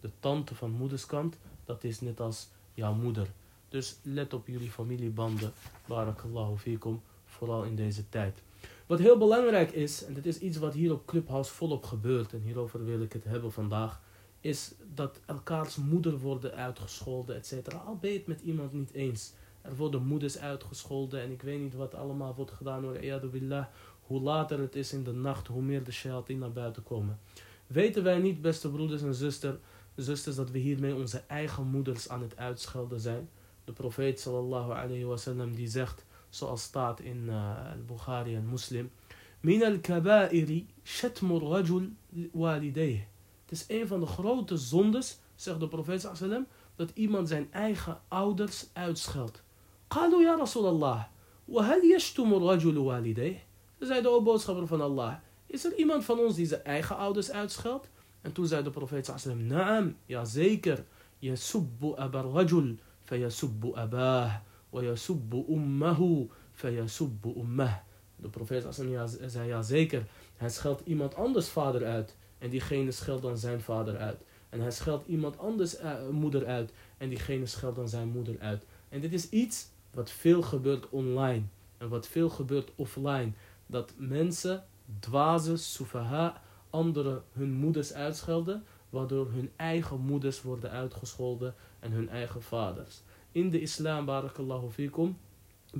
De tante van moederskant, dat is net als jouw moeder. Dus let op jullie familiebanden, barakallahu fikum, vooral in deze tijd. Wat heel belangrijk is, en dit is iets wat hier op Clubhouse volop gebeurt, en hierover wil ik het hebben vandaag, is dat elkaars moeder worden uitgescholden, et cetera. Al ben je het met iemand niet eens. Er worden moeders uitgescholden en ik weet niet wat allemaal wordt gedaan door billah. Hoe later het is in de nacht, hoe meer de shayatin naar buiten komen. Weten wij niet, beste broeders en zuster, zusters, dat we hiermee onze eigen moeders aan het uitschelden zijn. De profeet sallallahu alayhi wasallam die zegt, zoals staat in uh, Bukhari en Muslim, Min al-kaba'iri shatmur rajul walidayh. Het is een van de grote zondes, zegt de profeet sallallahu dat iemand zijn eigen ouders uitscheldt. Qalu ya Rasulallah, wa hal yashtumur rajul walidayh? Ze zeiden, de boodschapper van Allah, is er iemand van ons die zijn eigen ouders uitscheldt? En toen zei de profeet sallam, naam, jazeker, yasubbu abar rajul, fayasubbu abah, wa yasubbu ummahu, fayasubbu ummah. De profeet sallam zei, jazeker, hij scheldt iemand anders vader uit. En diegene scheldt dan zijn vader uit. En hij scheldt iemand anders eh, moeder uit. En diegene scheldt dan zijn moeder uit. En dit is iets wat veel gebeurt online. En wat veel gebeurt offline. Dat mensen, dwaze, soefaha, anderen hun moeders uitschelden. Waardoor hun eigen moeders worden uitgescholden. En hun eigen vaders. In de islam, barakallahu fikum,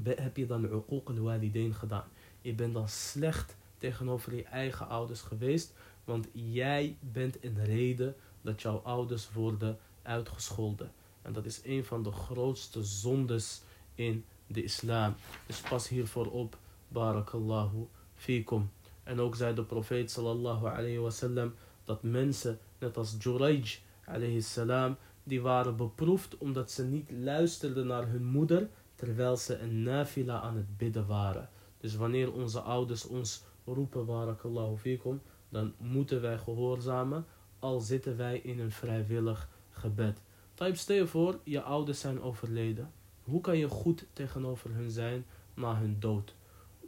heb je dan uquq al-walidain gedaan. Je bent dan slecht tegenover je eigen ouders geweest. Want jij bent een reden dat jouw ouders worden uitgescholden. En dat is een van de grootste zondes in de islam. Dus pas hiervoor op. Barakallahu fikum. En ook zei de profeet sallallahu alayhi wasallam dat mensen, net als Juraj alayhi salam, die waren beproefd omdat ze niet luisterden naar hun moeder terwijl ze een nafila aan het bidden waren. Dus wanneer onze ouders ons roepen, barakallahu fikum, dan moeten wij gehoorzamen, al zitten wij in een vrijwillig gebed. Type, stel je voor, je ouders zijn overleden. Hoe kan je goed tegenover hun zijn na hun dood?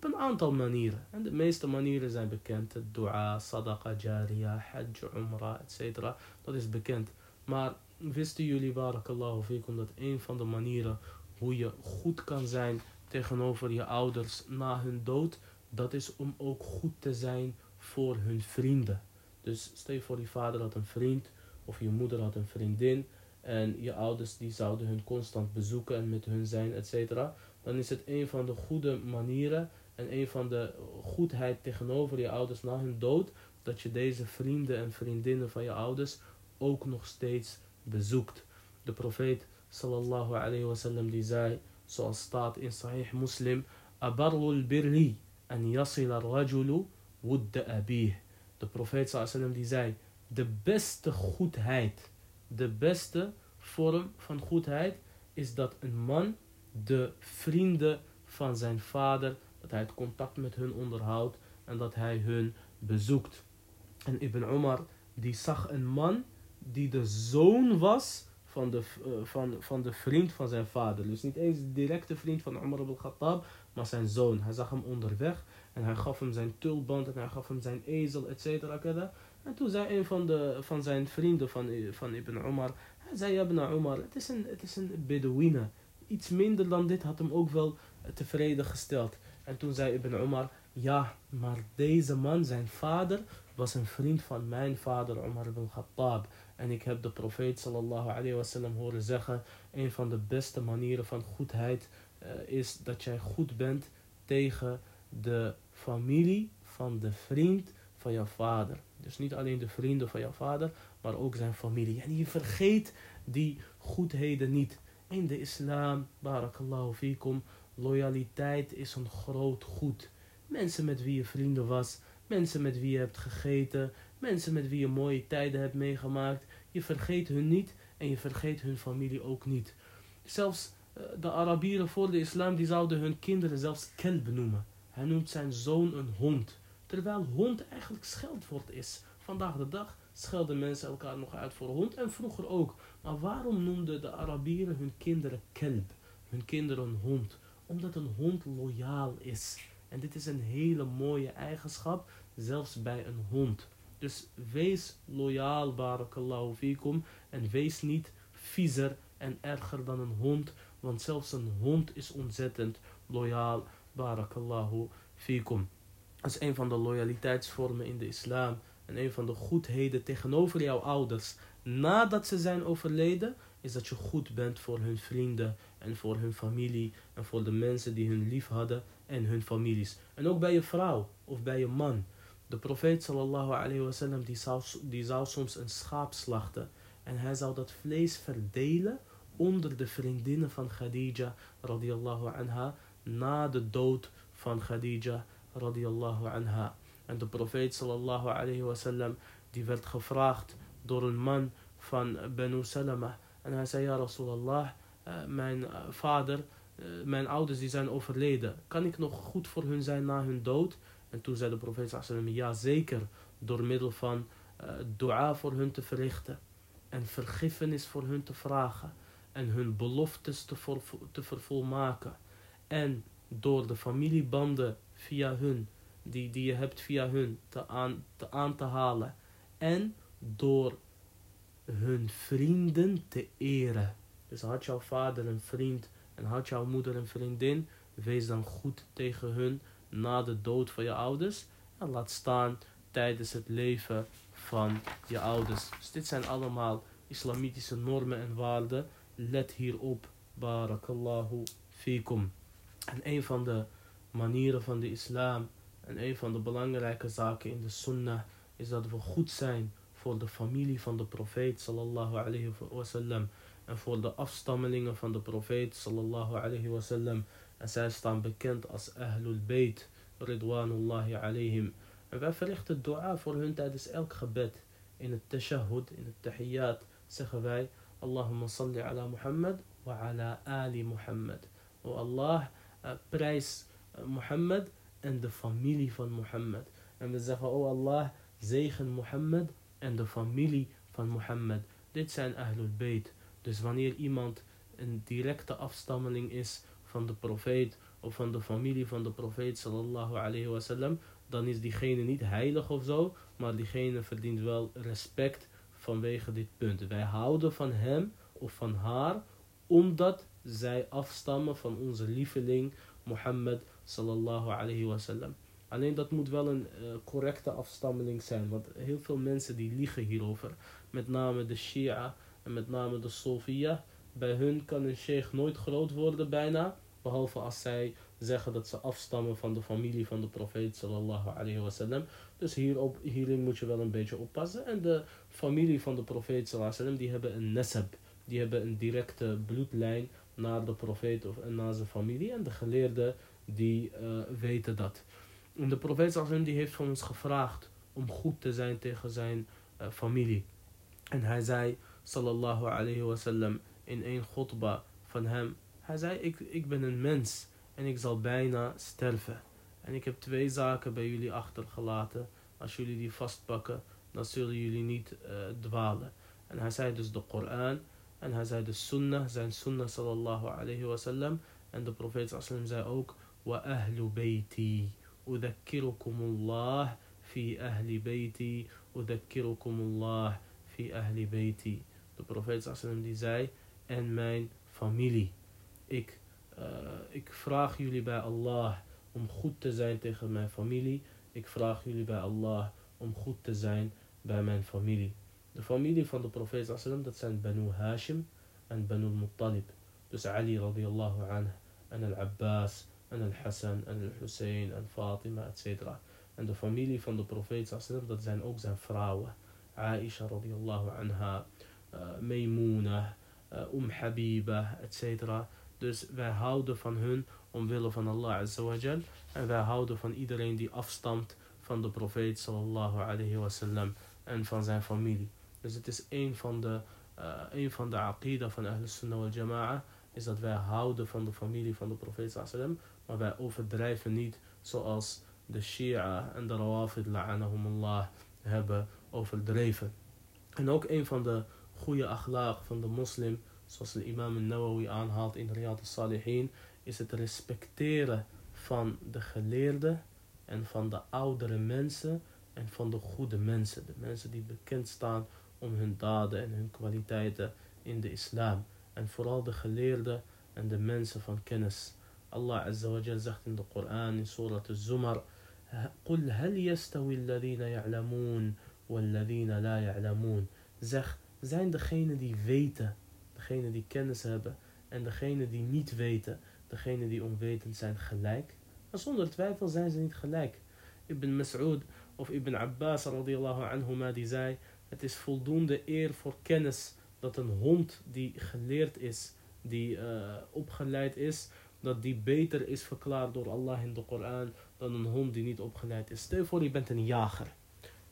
Op een aantal manieren. En de meeste manieren zijn bekend. Dua, sadaqa jariya, hajj, umrah, etc. Dat is bekend. Maar wisten jullie, barakallahu fikum, dat een van de manieren hoe je goed kan zijn tegenover je ouders na hun dood, dat is om ook goed te zijn voor hun vrienden. Dus stel je voor, je vader had een vriend of je moeder had een vriendin en je ouders die zouden hun constant bezoeken en met hun zijn, etc. Dan is het een van de goede manieren en een van de goedheid tegenover je ouders na hun dood, dat je deze vrienden en vriendinnen van je ouders ook nog steeds bezoekt. De profeet sallallahu alayhi wasallam die zei, zoals staat in Sahih Muslim, Abarul birri en yasil rajulu wudda abih. De profeet sallallahu alayhi die zei, de beste goedheid, de beste vorm van goedheid is dat een man de vrienden van zijn vader, dat hij het contact met hun onderhoudt en dat hij hun bezoekt. En Ibn Omar die zag een man die de zoon was van de, uh, van, van de vriend van zijn vader. Dus niet eens de directe vriend van Umar ibn Khattab, maar zijn zoon. Hij zag hem onderweg en hij gaf hem zijn tulband en hij gaf hem zijn ezel, etc. En toen zei een van, de, van zijn vrienden van, van Ibn Umar, hij zei, Ibn Umar, het is een, het is een Bedouine. Iets minder dan dit had hem ook wel tevreden gesteld. En toen zei Ibn Umar, ja, maar deze man, zijn vader, was een vriend van mijn vader Umar ibn Khattab. En ik heb de profeet sallallahu alayhi wasallam horen zeggen, een van de beste manieren van goedheid uh, is dat jij goed bent tegen de familie van de vriend van jouw vader. Dus niet alleen de vrienden van jouw vader, maar ook zijn familie. En je vergeet die goedheden niet. In de islam, barakallahu fikum, loyaliteit is een groot goed. Mensen met wie je vrienden was, mensen met wie je hebt gegeten, mensen met wie je mooie tijden hebt meegemaakt. Je vergeet hun niet en je vergeet hun familie ook niet. Zelfs uh, de Arabieren voor de islam, die zouden hun kinderen zelfs kelb noemen. Hij noemt zijn zoon een hond. Terwijl hond eigenlijk scheldwoord is. Vandaag de dag schelden mensen elkaar nog uit voor hond en vroeger ook. Maar waarom noemden de Arabieren hun kinderen kelb? Hun kinderen hond? Omdat een hond loyaal is. En dit is een hele mooie eigenschap, zelfs bij een hond. Dus wees loyaal, barakallahu fikum. En wees niet viezer en erger dan een hond. Want zelfs een hond is ontzettend loyaal, barakallahu fikum. Dat is een van de loyaliteitsvormen in de islam. En een van de goedheden tegenover jouw ouders nadat ze zijn overleden, is dat je goed bent voor hun vrienden en voor hun familie en voor de mensen die hun lief hadden en hun families. En ook bij je vrouw of bij je man. De profeet sallallahu alayhi die zou, die zou soms een schaap slachten en hij zou dat vlees verdelen onder de vriendinnen van Khadija anha na de dood van Khadija radiyallahu anha. En de profeet sallallahu alayhi die werd gevraagd door een man van Banu Salama. En hij zei, ja Rasulallah, uh, mijn uh, vader, uh, mijn ouders die zijn overleden. Kan ik nog goed voor hun zijn na hun dood? En toen zei de profeet sallam, ja zeker, door middel van dua voor hun te verrichten. En vergiffenis voor hun te vragen. En hun beloftes te, te vervolmaken. En door de familiebanden via hun, die, die je hebt via hun, te aan te, aan te halen. En door hun vrienden te eren. Dus had jouw vader een vriend en had jouw moeder een vriendin, wees dan goed tegen hun na de dood van je ouders. En laat staan tijdens het leven van je ouders. Dus dit zijn allemaal islamitische normen en waarden. Let hierop. Barakallahu fikum. En een van de manieren van de islam en een van de belangrijke zaken in de sunnah is dat we goed zijn voor de familie van de profeet sallallahu alayhi wasallam en voor de afstammelingen van de profeet sallallahu alayhi wasallam en zij staan bekend als Ahlul Bayt ridwanullahi alayhim en wij verrichten dua voor hun tijdens elk gebed in het tashahhud, in het tahiyyat zeggen wij Allahumma salli ala Muhammad wa ala ali Muhammad o Allah uh, prijs uh, Mohammed en de familie van Mohammed. En we zeggen, oh Allah, zegen Mohammed en de familie van Mohammed. Dit zijn Ahlul Bayt. Dus wanneer iemand een directe afstammeling is van de profeet of van de familie van de profeet sallallahu alayhi wasallam, dan is diegene niet heilig of zo, maar diegene verdient wel respect vanwege dit punt. Wij houden van hem of van haar omdat zij afstammen van onze lieveling Mohammed sallallahu alayhi wasallam. Alleen dat moet wel een uh, correcte afstammeling zijn, want heel veel mensen die liegen hierover, met name de Shia en met name de Sofia, bij hun kan een sheikh nooit groot worden bijna, behalve als zij zeggen dat ze afstammen van de familie van de profeet sallallahu alayhi wasallam. Dus hierop, hierin moet je wel een beetje oppassen. En de familie van de profeet sallallahu alayhi wasallam, die hebben een nasab, die hebben een directe bloedlijn naar de profeet of naar zijn familie. En de geleerden die uh, weten dat. En de profeet sallallahu die heeft van ons gevraagd om goed te zijn tegen zijn uh, familie. En hij zei sallallahu alayhi wasallam in een khutbah van hem. Hij zei, ik, ik ben een mens en ik zal bijna sterven. En ik heb twee zaken bij jullie achtergelaten. Als jullie die vastpakken, dan zullen jullie niet uh, dwalen. En hij zei dus de Koran. En hij zei de sunnah, zijn sunnah sallallahu alayhi wasallam. En de profeet sallam zei ook, wa ahlu bayti. Udhakkirukumullah fi ahli bayti. Udhakkirukumullah fi ahli bayti. De profeet sallam die zei, en mijn familie. Ik, uh, ik vraag jullie bij Allah om goed te zijn tegen mijn familie. Ik vraag jullie bij Allah om goed te zijn bij mijn familie. De familie van de profeet sallam, dat zijn Banu Hashim en Banu Muttalib. Dus Ali radiallahu anhu en Al-Abbas en Al-Hassan en Al-Hussein en Fatima etc. En de familie van de profeet dat zijn ook zijn vrouwen. Aisha radiallahu anha, uh, Maimuna, uh, Um Habiba etc. Dus wij houden van hun omwille van Allah azawajal. En wij houden van iedereen die afstamt van de profeet sallallahu alayhi wasallam en van zijn familie. Dus het is een van de, uh, een van de aqida van Ahl Sunnah wal Jama'a. Is dat wij houden van de familie van de profeet sallallahu. Maar wij overdrijven niet zoals de Shia en de Rawafid la'anahumullah hebben overdreven. En ook een van de goede akhlaaq van de moslim zoals de imam al-Nawawi aanhaalt in Riyad al-Salihin, is het respecteren van de geleerden en van de oudere mensen en van de goede mensen. De mensen die bekend staan om hun daden en hun kwaliteiten in de islam. En vooral de geleerden en de mensen van kennis. Allah Azza wa Jal zegt in de Koran in Surah al-Zumar قل هل يستوي الذين يعلمون والذين لا يعلمون Zeg, zijn degenen die weten degene die kennis hebben en degene die niet weten, degene die onwetend zijn, gelijk? Maar zonder twijfel zijn ze niet gelijk. Ibn Mas'ud of Ibn Abbas radiyallahu anhuma die zei, het is voldoende eer voor kennis dat een hond die geleerd is, die uh, opgeleid is, dat die beter is verklaard door Allah in de Koran dan een hond die niet opgeleid is. Stel voor je bent een jager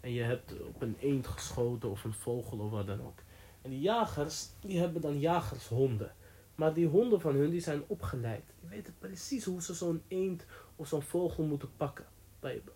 en je hebt op een eend geschoten of een vogel of wat dan ook. En die jagers, die hebben dan jagershonden. Maar die honden van hun, die zijn opgeleid. Die weten precies hoe ze zo'n eend of zo'n vogel moeten pakken.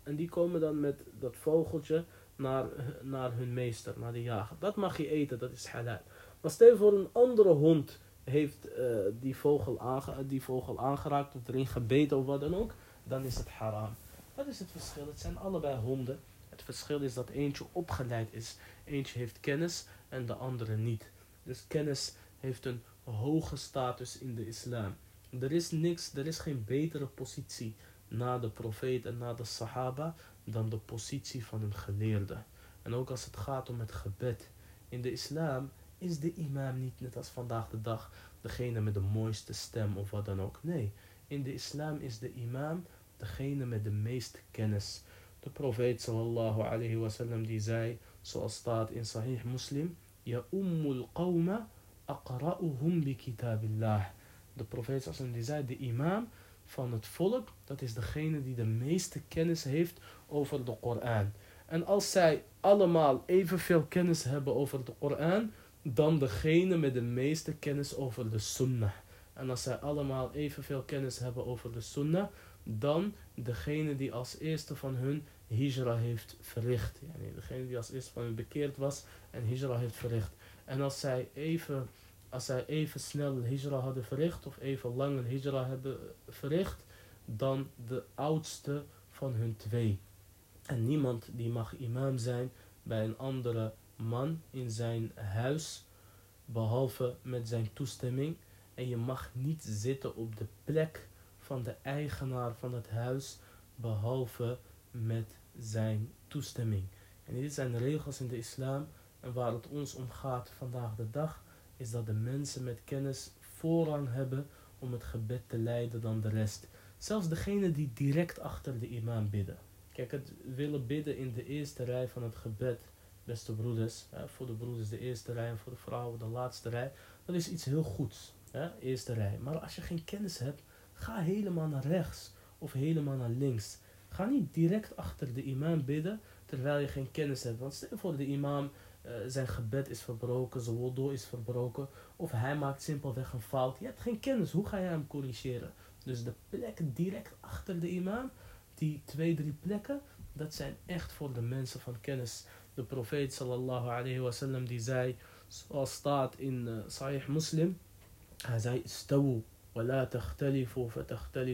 En die komen dan met dat vogeltje naar, naar hun meester, naar de jager. Dat mag je eten, dat is halal. Maar stel voor een andere hond heeft uh, die, vogel aange die vogel aangeraakt of erin gebeten of wat dan ook. Dan is het haram. Wat is het verschil? Het zijn allebei honden. Het verschil is dat eentje opgeleid is. Eentje heeft kennis en de andere niet. Dus kennis heeft een hoge status in de islam. Er is niks, er is geen betere positie na de profeet en na de sahaba dan de positie van een geleerde. En ook als het gaat om het gebed. In de islam is de imam niet net als vandaag de dag degene met de mooiste stem of wat dan ook. Nee, in de islam is de imam degene met de meeste kennis. De profeet sallallahu alayhi die zei, zoals staat in Sahih Muslim, Ja ummul qawma aqra'uhum bi kitabillah. De profeet sallallahu die zei, de imam van het volk, dat is degene die de meeste kennis heeft over de Koran. En als zij allemaal evenveel kennis hebben over de Koran, dan degene met de meeste kennis over de sunnah. En als zij allemaal evenveel kennis hebben over de sunnah, dan degene die als eerste van hun hijra heeft verricht. Degene die als eerste van hun bekeerd was en hijra heeft verricht. En als zij even, als zij even snel hijra hadden verricht of even lang een hijra hebben verricht, dan de oudste van hun twee. En niemand die mag imam zijn bij een andere man in zijn huis, behalve met zijn toestemming. En je mag niet zitten op de plek van de eigenaar van het huis, behalve met zijn toestemming. En dit zijn regels in de islam. En waar het ons om gaat vandaag de dag, is dat de mensen met kennis voorrang hebben om het gebed te leiden dan de rest. Zelfs degene die direct achter de imam bidden. Kijk, het willen bidden in de eerste rij van het gebed, beste broeders, voor de broeders de eerste rij en voor de vrouwen de laatste rij, dat is iets heel goeds, hè, eerste rij. Maar als je geen kennis hebt, ga helemaal naar rechts of helemaal naar links. Ga niet direct achter de imam bidden terwijl je geen kennis hebt. Want stel voor de imam, uh, zijn gebed is verbroken, zijn wudu is verbroken, of hij maakt simpelweg een fout. Je hebt geen kennis, hoe ga je hem corrigeren? Dus de plekken direct achter de imam, die twee, drie plekken, dat zijn echt voor de mensen van kennis. De profeet sallallahu alayhi wasallam die zei, zoals staat in uh, Sahih Muslim, hij zei, stawu wa la takhtalifu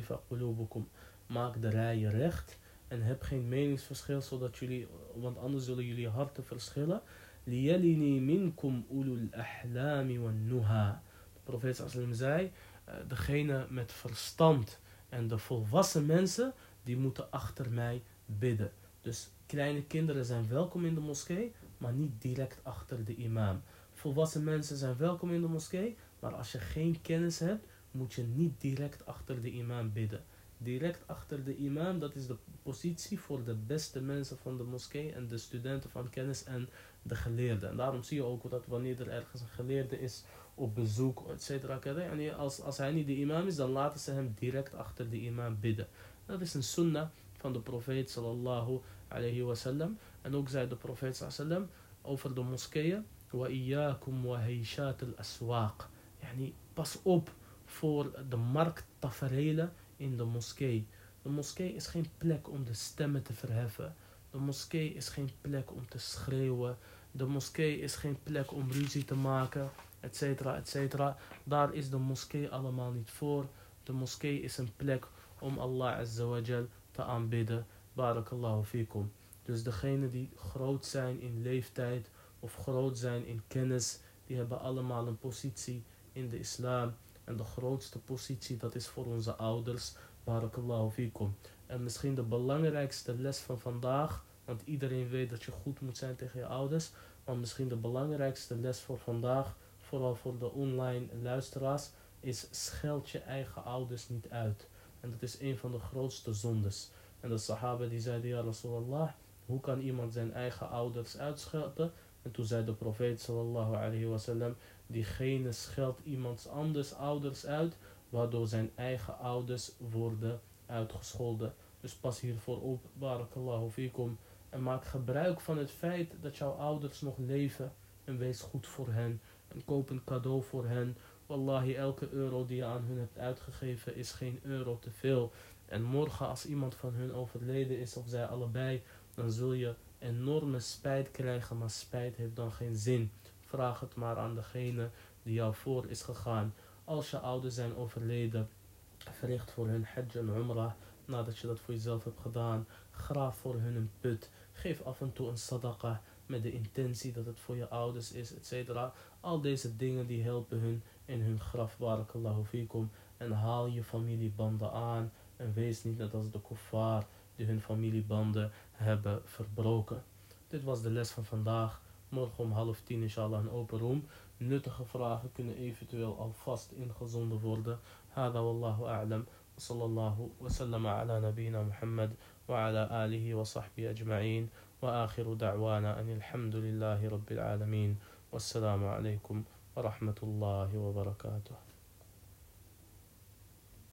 fa qulubukum. Maak de rijen recht en heb geen meningsverschil, zodat jullie, want anders zullen jullie harten verschillen. Liyalini minkum ulul ahlami wa nuha. De profeet sallallahu zei, uh, degene met verstand en de volwassen mensen, die moeten achter mij bidden. Dus kleine kinderen zijn welkom in de moskee, maar niet direct achter de imam. Volwassen mensen zijn welkom in de moskee, maar als je geen kennis hebt, moet je niet direct achter de imam bidden. Direct achter de imam, dat is de positie voor de beste mensen van de moskee en de studenten van kennis en de geleerden. En daarom zie je ook dat wanneer er ergens een geleerde is op bezoek, et cetera. En als, als hij niet de imam is, dan laten ze hem direct achter de imam bidden. Dat is een sunnah van de profeet sallallahu alayhi wasallam. En ook zei de profeet sallam over de moskeeën. Wa wa heishat al-aswaq. Yani, pas op voor de markttaferelen in de moskee. De moskee is geen plek om de stemmen te verheffen. De moskee is geen plek om te schreeuwen. De moskee is geen plek om ruzie te maken, etcetera, etcetera. Daar is de moskee allemaal niet voor. De moskee is een plek om Allah azawajal te aanbidden. Barakallahu fikum. Dus degenen die groot zijn in leeftijd of groot zijn in kennis, die hebben allemaal een positie in de islam. En de grootste positie, dat is voor onze ouders. Barakallahu fikum. En misschien de belangrijkste les van vandaag, want iedereen weet dat je goed moet zijn tegen je ouders. Maar misschien de belangrijkste les voor vandaag, vooral voor de online luisteraars, is scheld je eigen ouders niet uit. En dat is een van de grootste zondes. En de sahaba die zeiden, ja Rasulallah, hoe kan iemand zijn eigen ouders uitschelden? En toen zei de profeet sallallahu alayhi wasallam, diegene scheldt iemands anders ouders uit, waardoor zijn eigen ouders worden uitgescholden. Dus pas hiervoor op, barakallahu fikum. En maak gebruik van het feit dat jouw ouders nog leven. En wees goed voor hen. En koop een cadeau voor hen. Wallahi, elke euro die je aan hun hebt uitgegeven is geen euro te veel. En morgen als iemand van hun overleden is of zij allebei, dan zul je enorme spijt krijgen. Maar spijt heeft dan geen zin. Vraag het maar aan degene die jou voor is gegaan. Als je ouders zijn overleden, verricht voor hun hajj en umrah. Nadat je dat voor jezelf hebt gedaan, graaf voor hun een put. Geef af en toe een sadaqah met de intentie dat het voor je ouders is, etc. Al deze dingen die helpen hun in hun graf, barakallahu fikum. En haal je familiebanden aan en wees niet net als de kuffar die hun familiebanden hebben verbroken. Dit was de les van vandaag. Morgen om half tien inshallah een open room. Nuttige vragen kunnen eventueel alvast ingezonden worden. هذا والله أعلم وصلى الله وسلم على نبينا محمد وعلى آله وصحبه أجمعين وآخر دعوانا أن الحمد لله رب العالمين والسلام عليكم ورحمة الله وبركاته